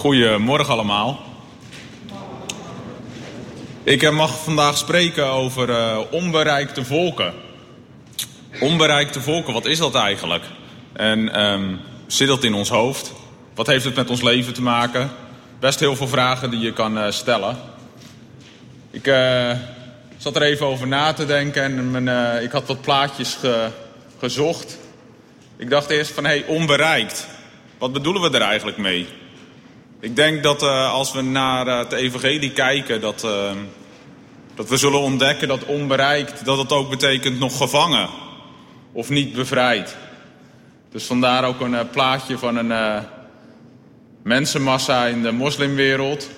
Goedemorgen allemaal. Ik eh, mag vandaag spreken over uh, onbereikte volken. Onbereikte volken, wat is dat eigenlijk? En um, zit dat in ons hoofd? Wat heeft het met ons leven te maken? Best heel veel vragen die je kan uh, stellen. Ik zat er even over na te denken en mijn, ik had wat plaatjes ge, gezocht. Ik dacht eerst van, hé, hey, onbereikt. Wat bedoelen we er eigenlijk mee? Ik denk dat uh, als we naar uh, het evangelie kijken, dat, uh, dat we zullen ontdekken dat onbereikt, dat het ook betekent nog gevangen of niet bevrijd. Dus vandaar ook een plaatje van een mensenmassa in de moslimwereld.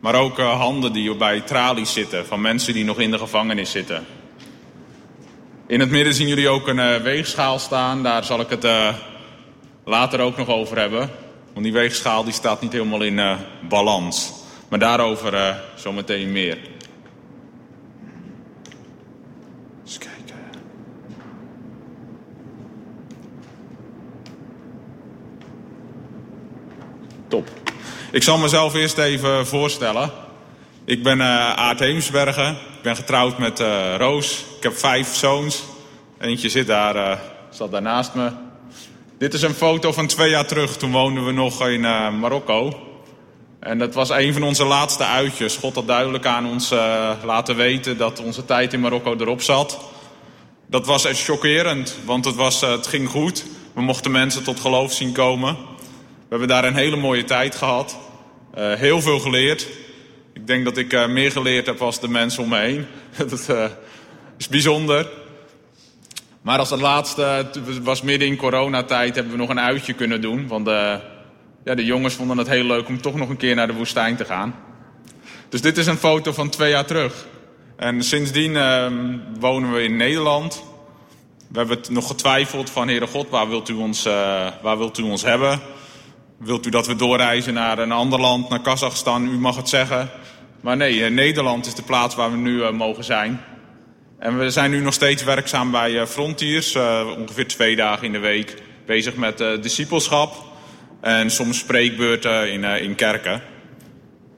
Maar ook handen die bij tralies zitten, van mensen die nog in de gevangenis zitten. In het midden zien jullie ook een weegschaal staan, daar zal ik het later ook nog over hebben. Want die weegschaal die staat niet helemaal in uh, balans. Maar daarover uh, zometeen meer. Eens kijken. Top. Ik zal mezelf eerst even voorstellen. Ik ben uh, Aart Heemsbergen. Ik ben getrouwd met Roos. Ik heb vijf zoons. Eentje zit daar, zat daar naast me. Dit is een foto van twee jaar terug. Toen woonden we nog in uh, Marokko. En dat was een van onze laatste uitjes. God had duidelijk aan ons uh, laten weten dat onze tijd in Marokko erop zat. Dat was echt chockerend, want het, was, uh, het ging goed. We mochten mensen tot geloof zien komen. We hebben daar een hele mooie tijd gehad. heel veel geleerd. Ik denk dat ik meer geleerd heb als de mensen om me heen. dat is bijzonder. Maar als het laatste, was midden in coronatijd, hebben we nog een uitje kunnen doen. Want de, ja, de jongens vonden het heel leuk om toch nog een keer naar de woestijn te gaan. Dus dit is een foto van twee jaar terug. En sindsdien uh, wonen we in Nederland. We hebben het nog getwijfeld van, Heere God, waar wilt u ons, uh, waar wilt u ons hebben? Wilt u dat we doorreizen naar een ander land, naar Kazachstan? U mag het zeggen. Maar nee, uh, Nederland is de plaats waar we nu mogen zijn. En we zijn nu nog steeds werkzaam bij uh, Frontiers, uh, ongeveer twee dagen in de week, bezig met uh, discipelschap en soms spreekbeurten in, in kerken.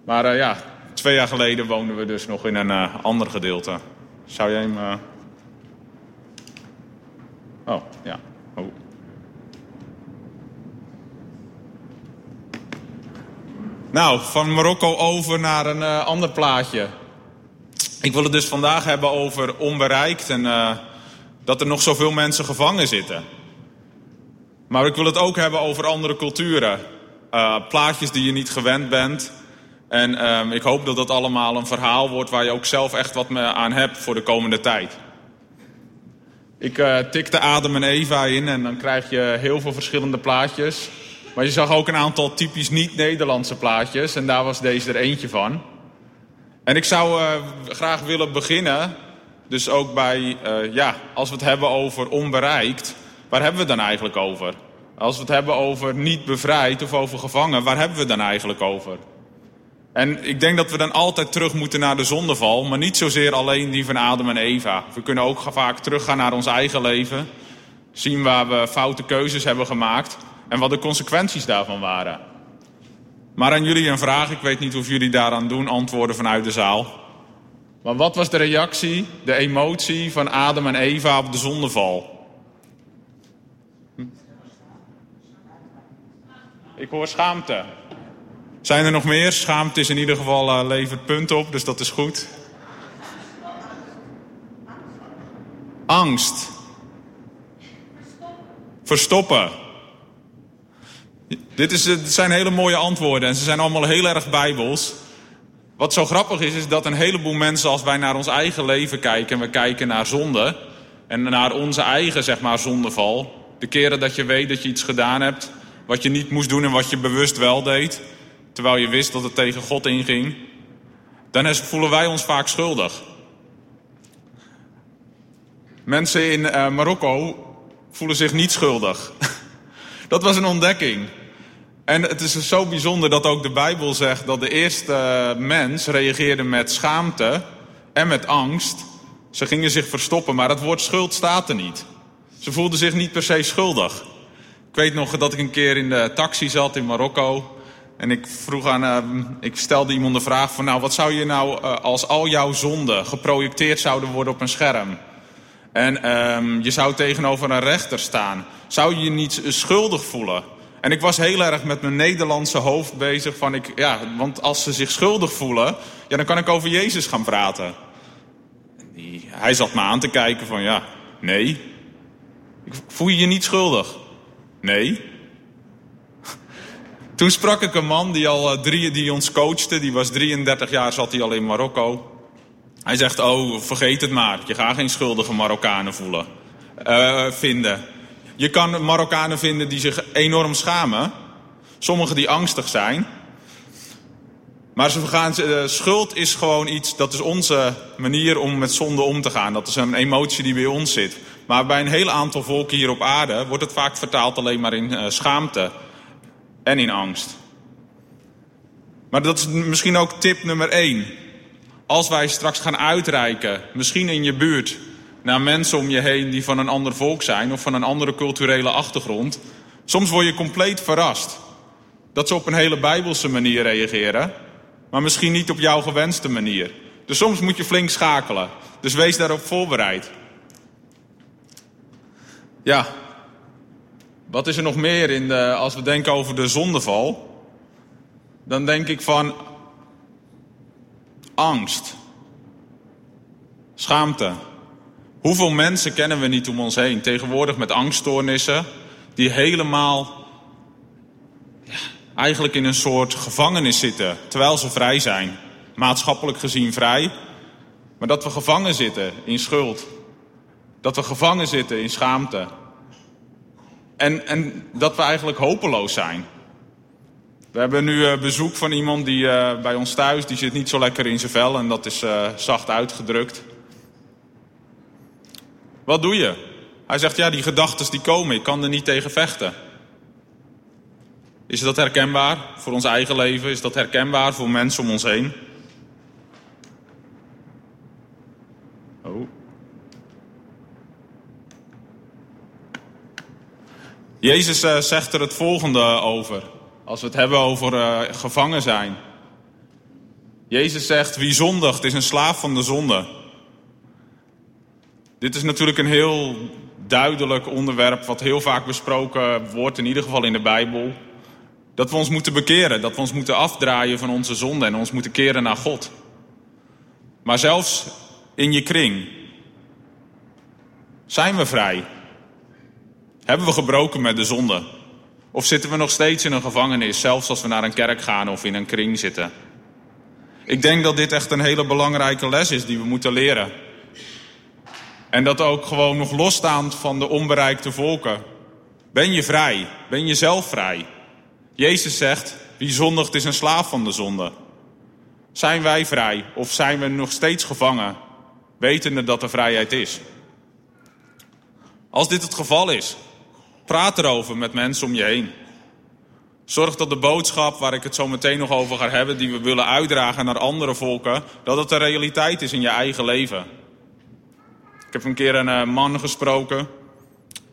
Maar ja, twee jaar geleden woonden we dus nog in een ander gedeelte. Zou jij hem... Oh, ja. Oh. Nou, van Marokko over naar een ander plaatje. Ik wil het dus vandaag hebben over onbereikt en uh, dat er nog zoveel mensen gevangen zitten. Maar ik wil het ook hebben over andere culturen. Uh, plaatjes die je niet gewend bent. En uh, ik hoop dat dat allemaal een verhaal wordt waar je ook zelf echt wat aan hebt voor de komende tijd. Ik uh, tikte Adam en Eva in en dan krijg je heel veel verschillende plaatjes. Maar je zag ook een aantal typisch niet-Nederlandse plaatjes en daar was deze er eentje van. En ik zou uh, graag willen beginnen, dus ook bij, uh, ja, als we het hebben over onbereikt, waar hebben we het dan eigenlijk over? Als we het hebben over niet bevrijd of over gevangen, waar hebben we het dan eigenlijk over? En ik denk dat we dan altijd terug moeten naar de zondeval, maar niet zozeer alleen die van Adam en Eva. We kunnen ook vaak teruggaan naar ons eigen leven, zien waar we foute keuzes hebben gemaakt en wat de consequenties daarvan waren. Maar aan jullie een vraag, ik weet niet of jullie daaraan doen, antwoorden vanuit de zaal. Maar wat was de reactie, de emotie van Adam en Eva op de zondeval? Ik hoor schaamte. Zijn er nog meer? Schaamte is in ieder geval uh, levert punt op, dus dat is goed. Angst. Verstoppen. Dit, is, zijn hele mooie antwoorden en ze zijn allemaal heel erg bijbels. Wat zo grappig is, is dat een heleboel mensen als wij naar ons eigen leven kijken... en we kijken naar zonde en naar onze eigen zeg maar, zondeval... de keren dat je weet dat je iets gedaan hebt... wat je niet moest doen en wat je bewust wel deed... terwijl je wist dat het tegen God inging... dan voelen wij ons vaak schuldig. Mensen in uh, Marokko voelen zich niet schuldig. dat was een ontdekking. En het is zo bijzonder dat ook de Bijbel zegt dat de eerste mens reageerde met schaamte en met angst. Ze gingen zich verstoppen, maar het woord schuld staat er niet. Ze voelden zich niet per se schuldig. Ik weet nog dat ik een keer in de taxi zat in Marokko. En ik vroeg aan, uh, ik stelde iemand de vraag van, nou, wat zou je nou uh, als al jouw zonden geprojecteerd zouden worden op een scherm? En uh, je zou tegenover een rechter staan. Zou je je niet schuldig voelen? En ik was heel erg met mijn Nederlandse hoofd bezig van, ik, ja, want als ze zich schuldig voelen, ja, dan kan ik over Jezus gaan praten. Die, hij zat me aan te kijken van, ja, nee. Voel je je niet schuldig? Nee. Toen sprak ik een man die, al uh, drie, die ons coachte. Die was 33 jaar, zat hij al in Marokko. Hij zegt, oh, vergeet het maar. Je gaat geen schuldige Marokkanen voelen, uh, vinden. Je kan Marokkanen vinden die zich enorm schamen. Sommigen die angstig zijn. Maar ze gaan, uh, schuld is gewoon iets, dat is onze manier om met zonde om te gaan. Dat is een emotie die bij ons zit. Maar bij een heel aantal volken hier op aarde wordt het vaak vertaald alleen maar in uh, schaamte en in angst. Maar dat is misschien ook tip nummer één. Als wij straks gaan uitreiken, misschien in je buurt, naar mensen om je heen die van een ander volk zijn of van een andere culturele achtergrond. Soms word je compleet verrast. Dat ze op een hele bijbelse manier reageren, maar misschien niet op jouw gewenste manier. Dus soms moet je flink schakelen. Dus wees daarop voorbereid. Ja, wat is er nog meer in als we denken over de zondeval? Dan denk ik van angst, schaamte. Hoeveel mensen kennen we niet om ons heen? Tegenwoordig met angststoornissen die helemaal ja, eigenlijk in een soort gevangenis zitten terwijl ze vrij zijn, maatschappelijk gezien vrij, maar dat we gevangen zitten in schuld, dat we gevangen zitten in schaamte, en, en dat we eigenlijk hopeloos zijn. We hebben nu uh, bezoek van iemand die uh, bij ons thuis, die zit niet zo lekker in zijn vel en dat is uh, zacht uitgedrukt. Wat doe je? Hij zegt, ja, die gedachten die komen, ik kan er niet tegen vechten. Is dat herkenbaar voor ons eigen leven? Is dat herkenbaar voor mensen om ons heen? Oh. Jezus uh, zegt er het volgende over. Als we het hebben over uh, gevangen zijn. Jezus zegt, wie zondigt is een slaaf van de zonde. Dit is natuurlijk een heel duidelijk onderwerp wat heel vaak besproken wordt, in ieder geval in de Bijbel. Dat we ons moeten bekeren, dat we ons moeten afdraaien van onze zonde en ons moeten keren naar God. Maar zelfs in je kring zijn we vrij. Hebben we gebroken met de zonde? Of zitten we nog steeds in een gevangenis, zelfs als we naar een kerk gaan of in een kring zitten? Ik denk dat dit echt een hele belangrijke les is die we moeten leren. En dat ook gewoon nog losstaand van de onbereikte volken. Ben je vrij? Ben je zelf vrij? Jezus zegt, wie zondigt is een slaaf van de zonde. Zijn wij vrij of zijn we nog steeds gevangen, wetende dat er vrijheid is? Als dit het geval is, Praat erover met mensen om je heen. Zorg dat de boodschap, waar ik het zo meteen nog over ga hebben, die we willen uitdragen naar andere volken, dat het een realiteit is in je eigen leven. Ik heb een keer een uh, man gesproken,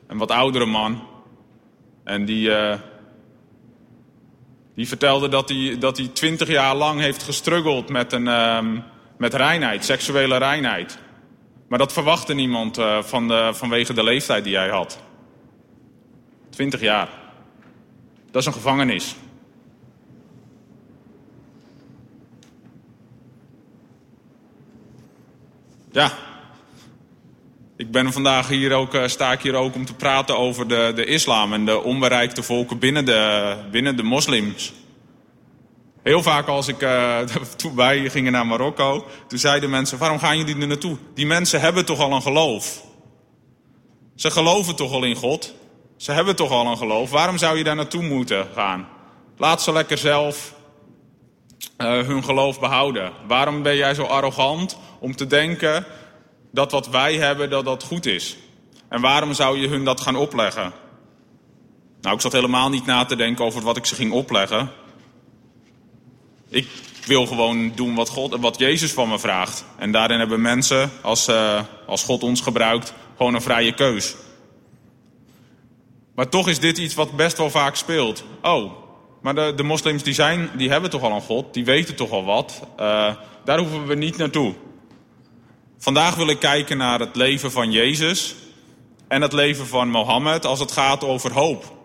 een wat oudere man. En die, uh, die vertelde dat hij, dat hij twintig jaar lang heeft gestruggeld met, een, uh, met reinheid, seksuele reinheid. Maar dat verwachtte niemand uh, van de, vanwege de leeftijd die hij had. 20 jaar. Dat is een gevangenis. Ja. Ik ben vandaag hier ook, eh, sta ik hier ook om te praten over de, de islam en de onbereikte volken binnen de, binnen de moslims. Heel vaak als ik, uh, toen wij gingen naar Marokko, toen zeiden mensen, waarom gaan jullie er naartoe? Die mensen hebben toch al een geloof? Ze geloven toch al in God? Ze hebben toch al een geloof. Waarom zou je daar naartoe moeten gaan? Laat ze lekker zelf uh, hun geloof behouden. Waarom ben jij zo arrogant om te denken dat wat wij hebben, dat dat goed is? En waarom zou je hun dat gaan opleggen? Nou, ik zat helemaal niet na te denken over wat ik ze ging opleggen. Ik wil gewoon doen wat, God, wat Jezus van me vraagt. En daarin hebben mensen, als, uh, als God ons gebruikt, gewoon een vrije keus. Maar toch is dit iets wat best wel vaak speelt. Oh, maar de, de moslims die, zijn, die hebben toch al een God, die weten toch al wat. Uh, daar hoeven we niet naartoe. Vandaag wil ik kijken naar het leven van Jezus en het leven van Mohammed als het gaat over hoop.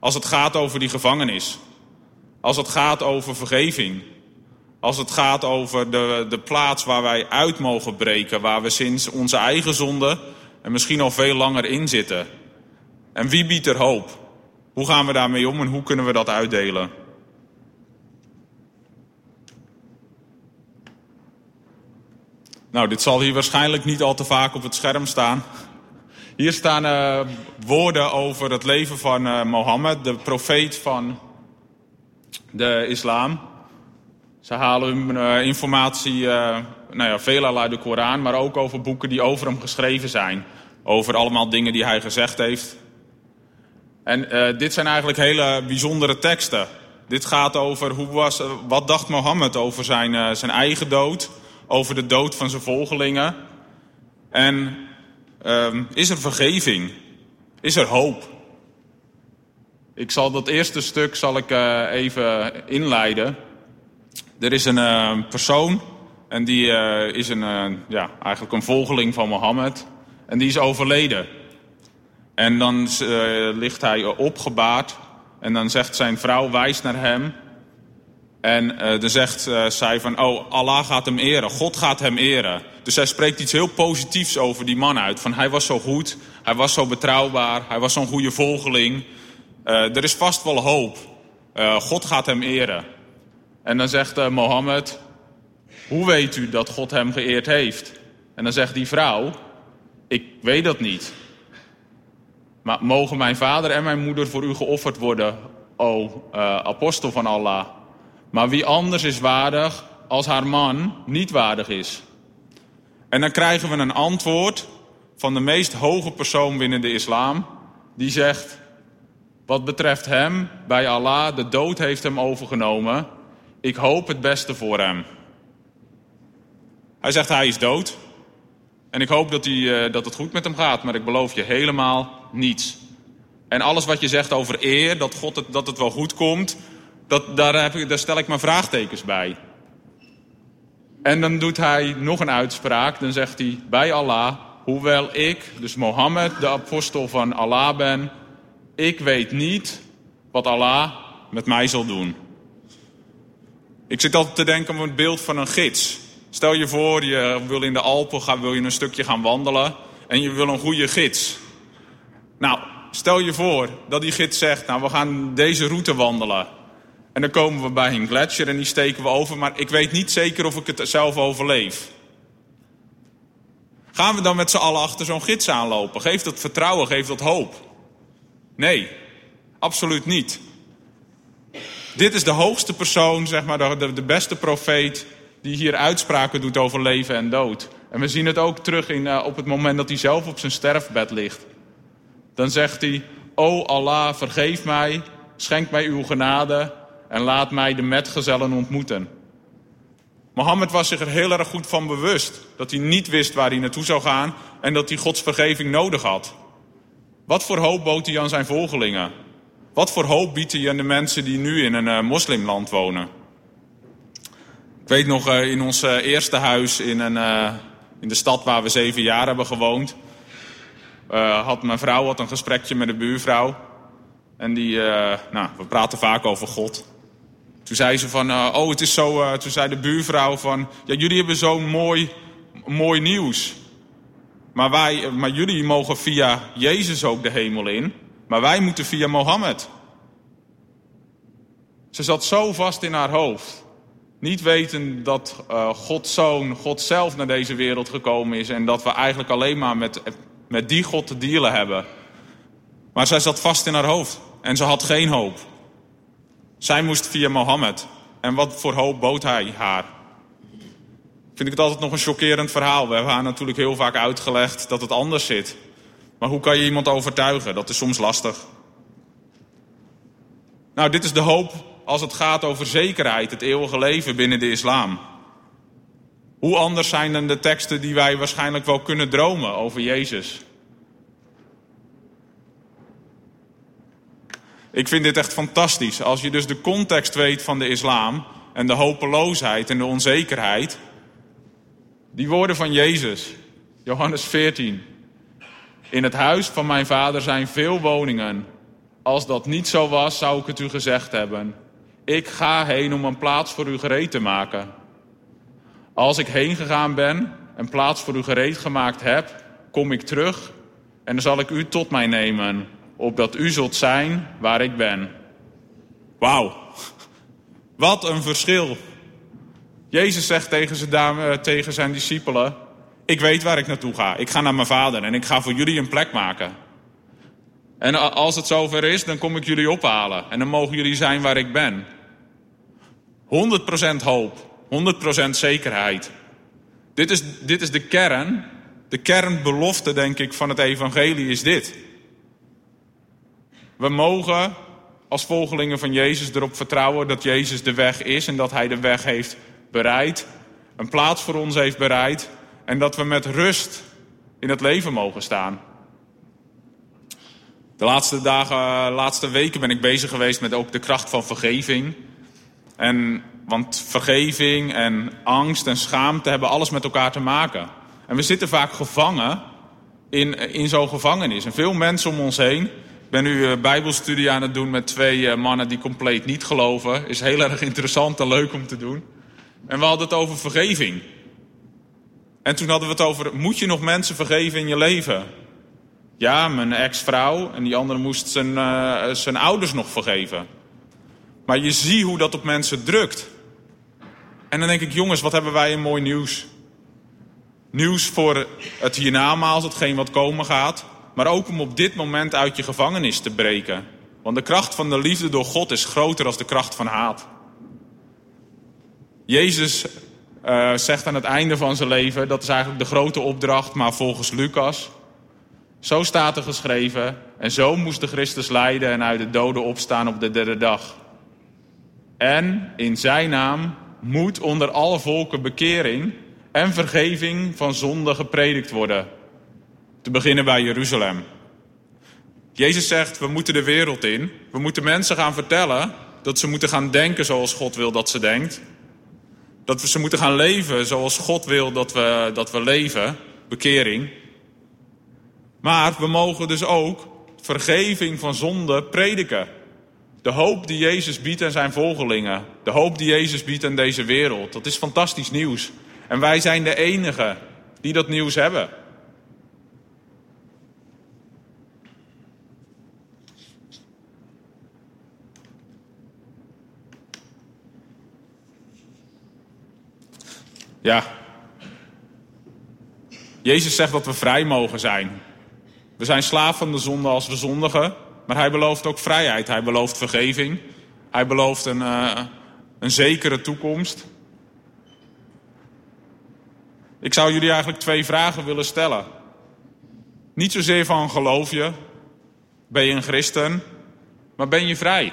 Als het gaat over die gevangenis. Als het gaat over vergeving. Als het gaat over de, de plaats waar wij uit mogen breken, waar we sinds onze eigen zonde en misschien al veel langer in zitten. En wie biedt er hoop? Hoe gaan we daarmee om en hoe kunnen we dat uitdelen? Nou, dit zal hier waarschijnlijk niet al te vaak op het scherm staan. Hier staan uh, woorden over het leven van uh, Mohammed, de profeet van de islam. Ze halen hun uh, informatie, nou ja, veelal uit de Koran, maar ook over boeken die over hem geschreven zijn. Over allemaal dingen die hij gezegd heeft. En dit zijn eigenlijk hele bijzondere teksten. Dit gaat over hoe was, wat dacht Mohammed over zijn, zijn eigen dood, over de dood van zijn volgelingen. En um, is er vergeving? Is er hoop? Ik zal dat eerste stuk zal ik, uh, even inleiden. Er is een uh, persoon en die uh, is een, ja, eigenlijk een volgeling van Mohammed. En die is overleden. En dan ligt hij opgebaard en dan zegt zijn vrouw, wijst naar hem. En dan zegt zij van, oh, Allah gaat hem eren, God gaat hem eren. Dus hij spreekt iets heel positiefs over die man uit. Van hij was zo goed, hij was zo betrouwbaar, hij was zo'n goede volgeling. Uh, er is vast wel hoop. God gaat hem eren. En dan zegt Mohammed, hoe weet u dat God hem geëerd heeft? En dan zegt die vrouw, ik weet dat niet. Maar mogen mijn vader en mijn moeder voor u geofferd worden, o apostel van Allah. Maar wie anders is waardig als haar man niet waardig is? En dan krijgen we een antwoord van de meest hoge persoon binnen de islam. Die zegt, wat betreft hem, bij Allah, de dood heeft hem overgenomen. Ik hoop het beste voor hem. Hij zegt, hij is dood. En ik hoop dat, hij, uh, dat het goed met hem gaat, maar ik beloof je helemaal niets. En alles wat je zegt over eer, dat, God het, dat het wel goed komt, dat, daar, heb ik, daar stel ik mijn vraagtekens bij. En dan doet hij nog een uitspraak. Dan zegt hij, bij Allah, hoewel ik, dus Mohammed, de apostel van Allah ben... ik weet niet wat Allah met mij zal doen. Ik zit altijd te denken aan het beeld van een gids. Stel je voor, je wil in de Alpen gaan, wil je een stukje gaan wandelen... en je wil een goede gids. Nou, stel je voor dat die gids zegt, nou we gaan deze route wandelen... En dan komen we bij een gletsjer en die steken we over, maar ik weet niet zeker of ik het zelf overleef. Gaan we dan met z'n allen achter zo'n gids aanlopen? Geeft dat vertrouwen, geeft dat hoop? Nee, absoluut niet. Dit is de hoogste persoon, zeg maar, de, de beste profeet die hier uitspraken doet over leven en dood. En we zien het ook terug in, uh, op het moment dat hij zelf op zijn sterfbed ligt. Dan zegt hij, O Allah, vergeef mij, schenk mij uw genade en laat mij de metgezellen ontmoeten. Mohammed was zich er heel erg goed van bewust dat hij niet wist waar hij naartoe zou gaan en dat hij Gods vergeving nodig had. Wat voor hoop bood hij aan zijn volgelingen? Wat voor hoop biedt hij aan de mensen die nu in een uh, moslimland wonen? Ik weet nog, uh, in ons uh, eerste huis in, een, in de stad waar we zeven jaar hebben gewoond, had mijn vrouw had een gesprekje met de buurvrouw. En die, nou, we praten vaak over God. Toen zei ze van, uh, oh het is zo, uh, toen zei de buurvrouw van, ja jullie hebben zo'n mooi, mooi nieuws. Maar, wij, maar jullie mogen via Jezus ook de hemel in, maar wij moeten via Mohammed. Ze zat zo vast in haar hoofd. Niet weten dat uh, Gods zoon, God zelf naar deze wereld gekomen is en dat we eigenlijk alleen maar met, met die God te dealen hebben. Maar zij zat vast in haar hoofd en ze had geen hoop. Zij moest via Mohammed. En wat voor hoop bood hij haar? Vind ik het altijd nog een chockerend verhaal. We hebben haar natuurlijk heel vaak uitgelegd dat het anders zit. Maar hoe kan je iemand overtuigen? Dat is soms lastig. Nou, dit is de hoop als het gaat over zekerheid, het eeuwige leven binnen de islam. Hoe anders zijn dan de teksten die wij waarschijnlijk wel kunnen dromen over Jezus? Ik vind dit echt fantastisch. Als je dus de context weet van de islam en de hopeloosheid en de onzekerheid. Die woorden van Jezus, Johannes 14. In het huis van mijn vader zijn veel woningen. Als dat niet zo was, zou ik het u gezegd hebben. Ik ga heen om een plaats voor u gereed te maken. Als ik heen gegaan ben en plaats voor u gereed gemaakt heb, kom ik terug en dan zal ik u tot mij nemen, opdat u zult zijn waar ik ben. Wauw, wat een verschil. Jezus zegt tegen zijn, dame, tegen zijn discipelen, ik weet waar ik naartoe ga. Ik ga naar mijn vader en ik ga voor jullie een plek maken. En als het zover is, dan kom ik jullie ophalen. En dan mogen jullie zijn waar ik ben. 100% hoop. 100% zekerheid. Dit is, dit is de kern. De kernbelofte, denk ik, van het evangelie is dit. We mogen als volgelingen van Jezus erop vertrouwen dat Jezus de weg is en dat Hij de weg heeft bereid, een plaats voor ons heeft bereid en dat we met rust in het leven mogen staan. De laatste dagen, laatste weken ben ik bezig geweest met ook de kracht van vergeving. En, want vergeving en angst en schaamte hebben alles met elkaar te maken. En we zitten vaak gevangen in, in zo'n gevangenis. En veel mensen om ons heen. Ben nu uh, bijbelstudie aan het doen met twee uh, mannen die compleet niet geloven. Is heel erg interessant en leuk om te doen. En we hadden het over vergeving. En toen hadden we het over, moet je nog mensen vergeven in je leven? Ja, mijn ex-vrouw en die andere moest zijn, uh, zijn ouders nog vergeven. Maar je ziet hoe dat op mensen drukt. En dan denk ik, jongens, wat hebben wij een mooi nieuws. Nieuws voor het hiernamaals, hetgeen wat komen gaat. Maar ook om op dit moment uit je gevangenis te breken. Want de kracht van de liefde door God is groter dan de kracht van haat. Jezus uh, zegt aan het einde van zijn leven, dat is eigenlijk de grote opdracht, maar volgens Lucas. Zo staat er geschreven, en zo moest de Christus lijden en uit de doden opstaan op de derde dag. En in zijn naam moet onder alle volken bekering en vergeving van zonde gepredikt worden. Te beginnen bij Jeruzalem. Jezus zegt, we moeten de wereld in. We moeten mensen gaan vertellen dat ze moeten gaan denken zoals God wil dat ze denkt. Dat we ze moeten gaan leven zoals God wil dat we, dat we leven. Bekering. Maar we mogen dus ook vergeving van zonde prediken. De hoop die Jezus biedt aan zijn volgelingen. De hoop die Jezus biedt aan deze wereld. Dat is fantastisch nieuws. En wij zijn de enigen die dat nieuws hebben. Ja. Jezus zegt dat we vrij mogen zijn. We zijn slaaf van de zonde als we zondigen. Maar hij belooft ook vrijheid. Hij belooft vergeving. Hij belooft een, uh, een zekere toekomst. Ik zou jullie eigenlijk twee vragen willen stellen. Niet zozeer van geloof je, ben je een christen, maar ben je vrij?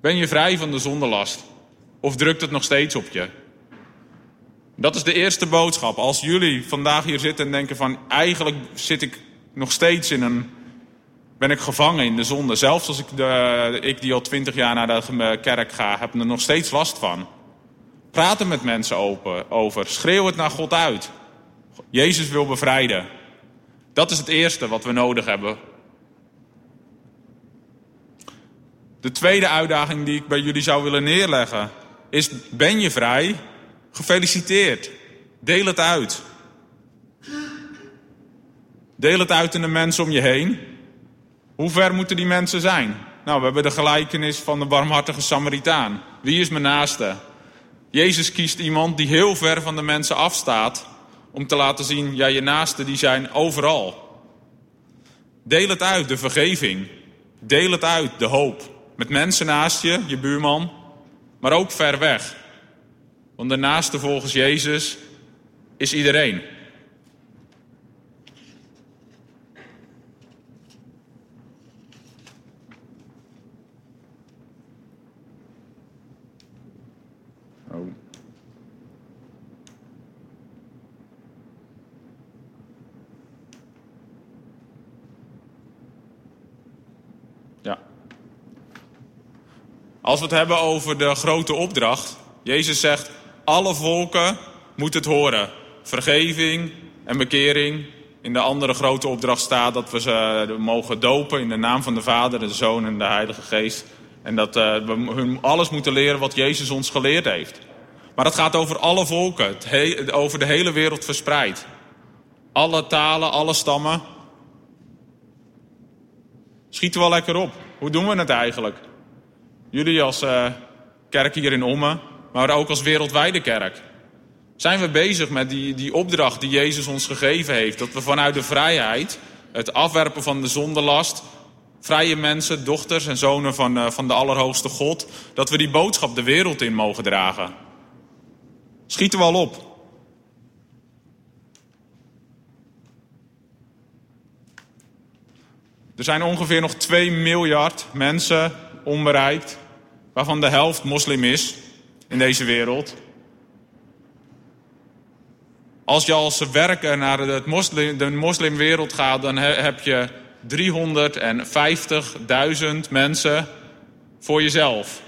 Ben je vrij van de zondelast? Of drukt het nog steeds op je? Dat is de eerste boodschap. Als jullie vandaag hier zitten en denken van eigenlijk zit ik nog steeds in een ben ik gevangen in de zonde. Zelfs als ik, de, ik die al twintig jaar naar de kerk ga, heb er nog steeds last van. Praat er met mensen open, over. Schreeuw het naar God uit. Jezus wil bevrijden. Dat is het eerste wat we nodig hebben. De tweede uitdaging die ik bij jullie zou willen neerleggen is: ben je vrij? Gefeliciteerd. Deel het uit. Deel het uit in de mensen om je heen. Hoe ver moeten die mensen zijn? Nou, we hebben de gelijkenis van de barmhartige Samaritaan. Wie is mijn naaste? Jezus kiest iemand die heel ver van de mensen afstaat om te laten zien, ja, je naasten die zijn overal. Deel het uit, de vergeving. Deel het uit, de hoop. Met mensen naast je, je buurman, maar ook ver weg. Want daarnaast, volgens Jezus is iedereen. Oh. Ja. Als we het hebben over de grote opdracht, Jezus zegt, alle volken moeten het horen. Vergeving en bekering. In de andere grote opdracht staat dat we ze mogen dopen in de naam van de Vader, de Zoon en de Heilige Geest. En dat uh, we hun alles moeten leren wat Jezus ons geleerd heeft. Maar dat gaat over alle volken, over de hele wereld verspreid. Alle talen, alle stammen. Schieten we wel lekker op. Hoe doen we het eigenlijk? Jullie als uh, kerk hier in Ommen, maar ook als wereldwijde kerk. Zijn we bezig met die, die opdracht die Jezus ons gegeven heeft? Dat we vanuit de vrijheid, het afwerpen van de zondelast, vrije mensen, dochters en zonen van, uh, van de Allerhoogste God, dat we die boodschap de wereld in mogen dragen. Schieten we al op. Er zijn ongeveer nog 2 miljard mensen onbereikt, waarvan de helft moslim is in deze wereld. Als je als werker naar het moslim, de moslimwereld gaat, dan heb je 350.000 mensen voor jezelf.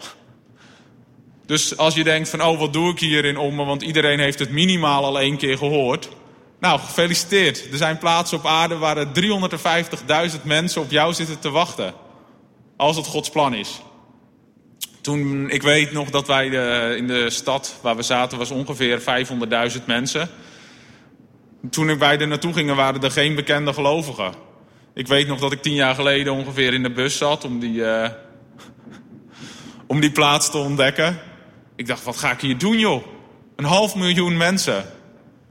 Dus als je denkt van, oh, wat doe ik hierin om, want iedereen heeft het minimaal al één keer gehoord. Nou, gefeliciteerd. Er zijn plaatsen op aarde waar er 350.000 mensen op jou zitten te wachten. Als het Gods plan is. Toen, ik weet nog dat wij de, in de stad waar we zaten, was ongeveer 500.000 mensen. Toen wij er naartoe gingen, waren er geen bekende gelovigen. Ik weet nog dat ik tien jaar geleden ongeveer in de bus zat om die, uh, om die plaats te ontdekken. Ik dacht, wat ga ik hier doen, joh? Een half miljoen mensen.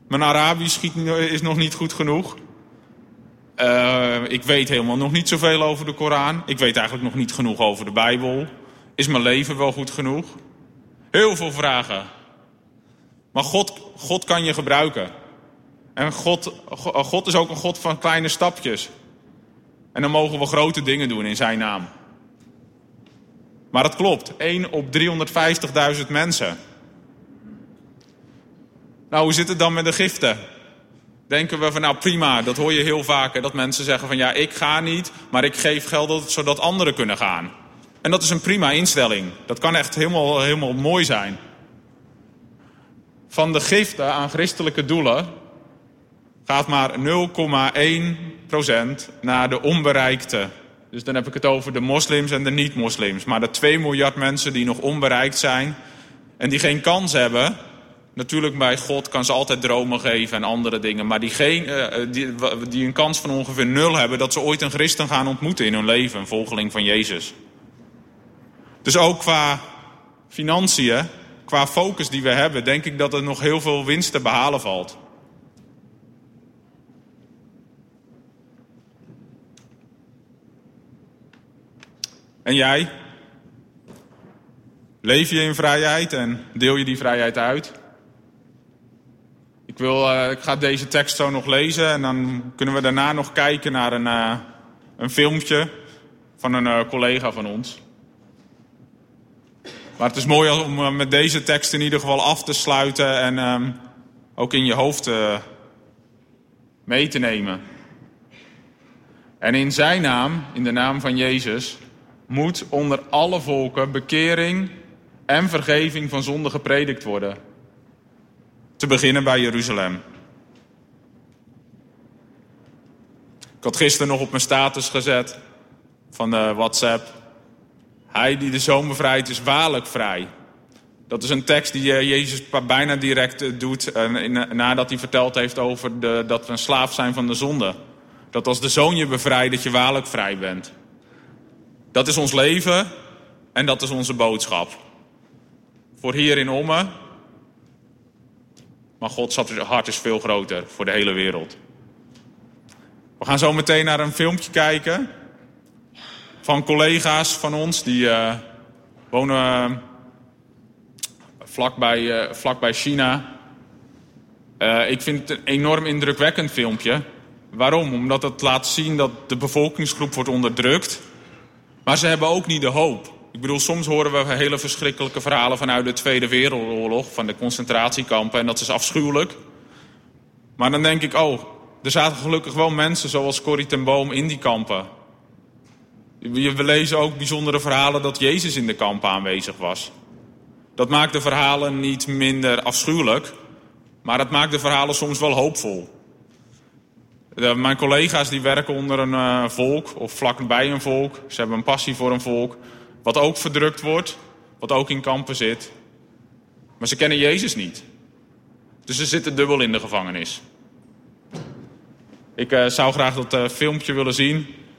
Mijn Arabisch is nog niet goed genoeg. Uh, ik weet helemaal nog niet zoveel over de Koran. Ik weet eigenlijk nog niet genoeg over de Bijbel. Is mijn leven wel goed genoeg? Heel veel vragen. Maar God, God kan je gebruiken. En God, God is ook een God van kleine stapjes. En dan mogen we grote dingen doen in zijn naam. Maar het klopt, 1 op 350.000 mensen. Nou, hoe zit het dan met de giften? Denken we van nou prima, dat hoor je heel vaak. Dat mensen zeggen van ja, ik ga niet, maar ik geef geld zodat anderen kunnen gaan. En dat is een prima instelling. Dat kan echt helemaal, helemaal mooi zijn. Van de giften aan christelijke doelen gaat maar 0,1% naar de onbereikte. Dus dan heb ik het over de moslims en de niet-moslims. Maar de 2 miljard mensen die nog onbereikt zijn en die geen kans hebben. Natuurlijk bij God kan ze altijd dromen geven en andere dingen. Maar die, geen, uh, die, die een kans van ongeveer nul hebben dat ze ooit een christen gaan ontmoeten in hun leven. Een volgeling van Jezus. Dus ook qua financiën, qua focus die we hebben, denk ik dat er nog heel veel winst te behalen valt. En jij? Leef je in vrijheid en deel je die vrijheid uit? Ik, wil, uh, ik ga deze tekst zo nog lezen en dan kunnen we daarna nog kijken naar een, uh, een filmpje van een uh, collega van ons. Maar het is mooi om met deze tekst in ieder geval af te sluiten en um, ook in je hoofd mee te nemen. En in zijn naam, in de naam van Jezus, moet onder alle volken bekering en vergeving van zonde gepredikt worden. Te beginnen bij Jeruzalem. Ik had gisteren nog op mijn status gezet van de WhatsApp. Hij die de zoon bevrijdt is waarlijk vrij. Dat is een tekst die eh, Jezus bijna direct eh, doet eh, nadat hij verteld heeft over de, dat we een slaaf zijn van de zonde. Dat als de zoon je bevrijdt, dat je waarlijk vrij bent. Dat is ons leven en dat is onze boodschap. Voor hier in Omme. Maar Gods hart is veel groter voor de hele wereld. We gaan zo meteen naar een filmpje kijken. Van collega's van ons die uh, wonen uh, vlakbij, uh, vlakbij China. ik vind het een enorm indrukwekkend filmpje. Waarom? Omdat het laat zien dat de bevolkingsgroep wordt onderdrukt. Maar ze hebben ook niet de hoop. Ik bedoel, soms horen we hele verschrikkelijke verhalen vanuit de Tweede Wereldoorlog, van de concentratiekampen, en dat is afschuwelijk. Maar dan denk ik, oh, er zaten gelukkig wel mensen zoals Corrie ten Boom in die kampen. We lezen ook bijzondere verhalen dat Jezus in de kampen aanwezig was. Dat maakt de verhalen niet minder afschuwelijk, maar dat maakt de verhalen soms wel hoopvol. mijn collega's die werken onder een uh, volk of vlakbij een volk. Ze hebben een passie voor een volk, wat ook verdrukt wordt, wat ook in kampen zit. Maar ze kennen Jezus niet. Dus ze zitten dubbel in de gevangenis. Ik uh, zou graag dat uh, filmpje willen zien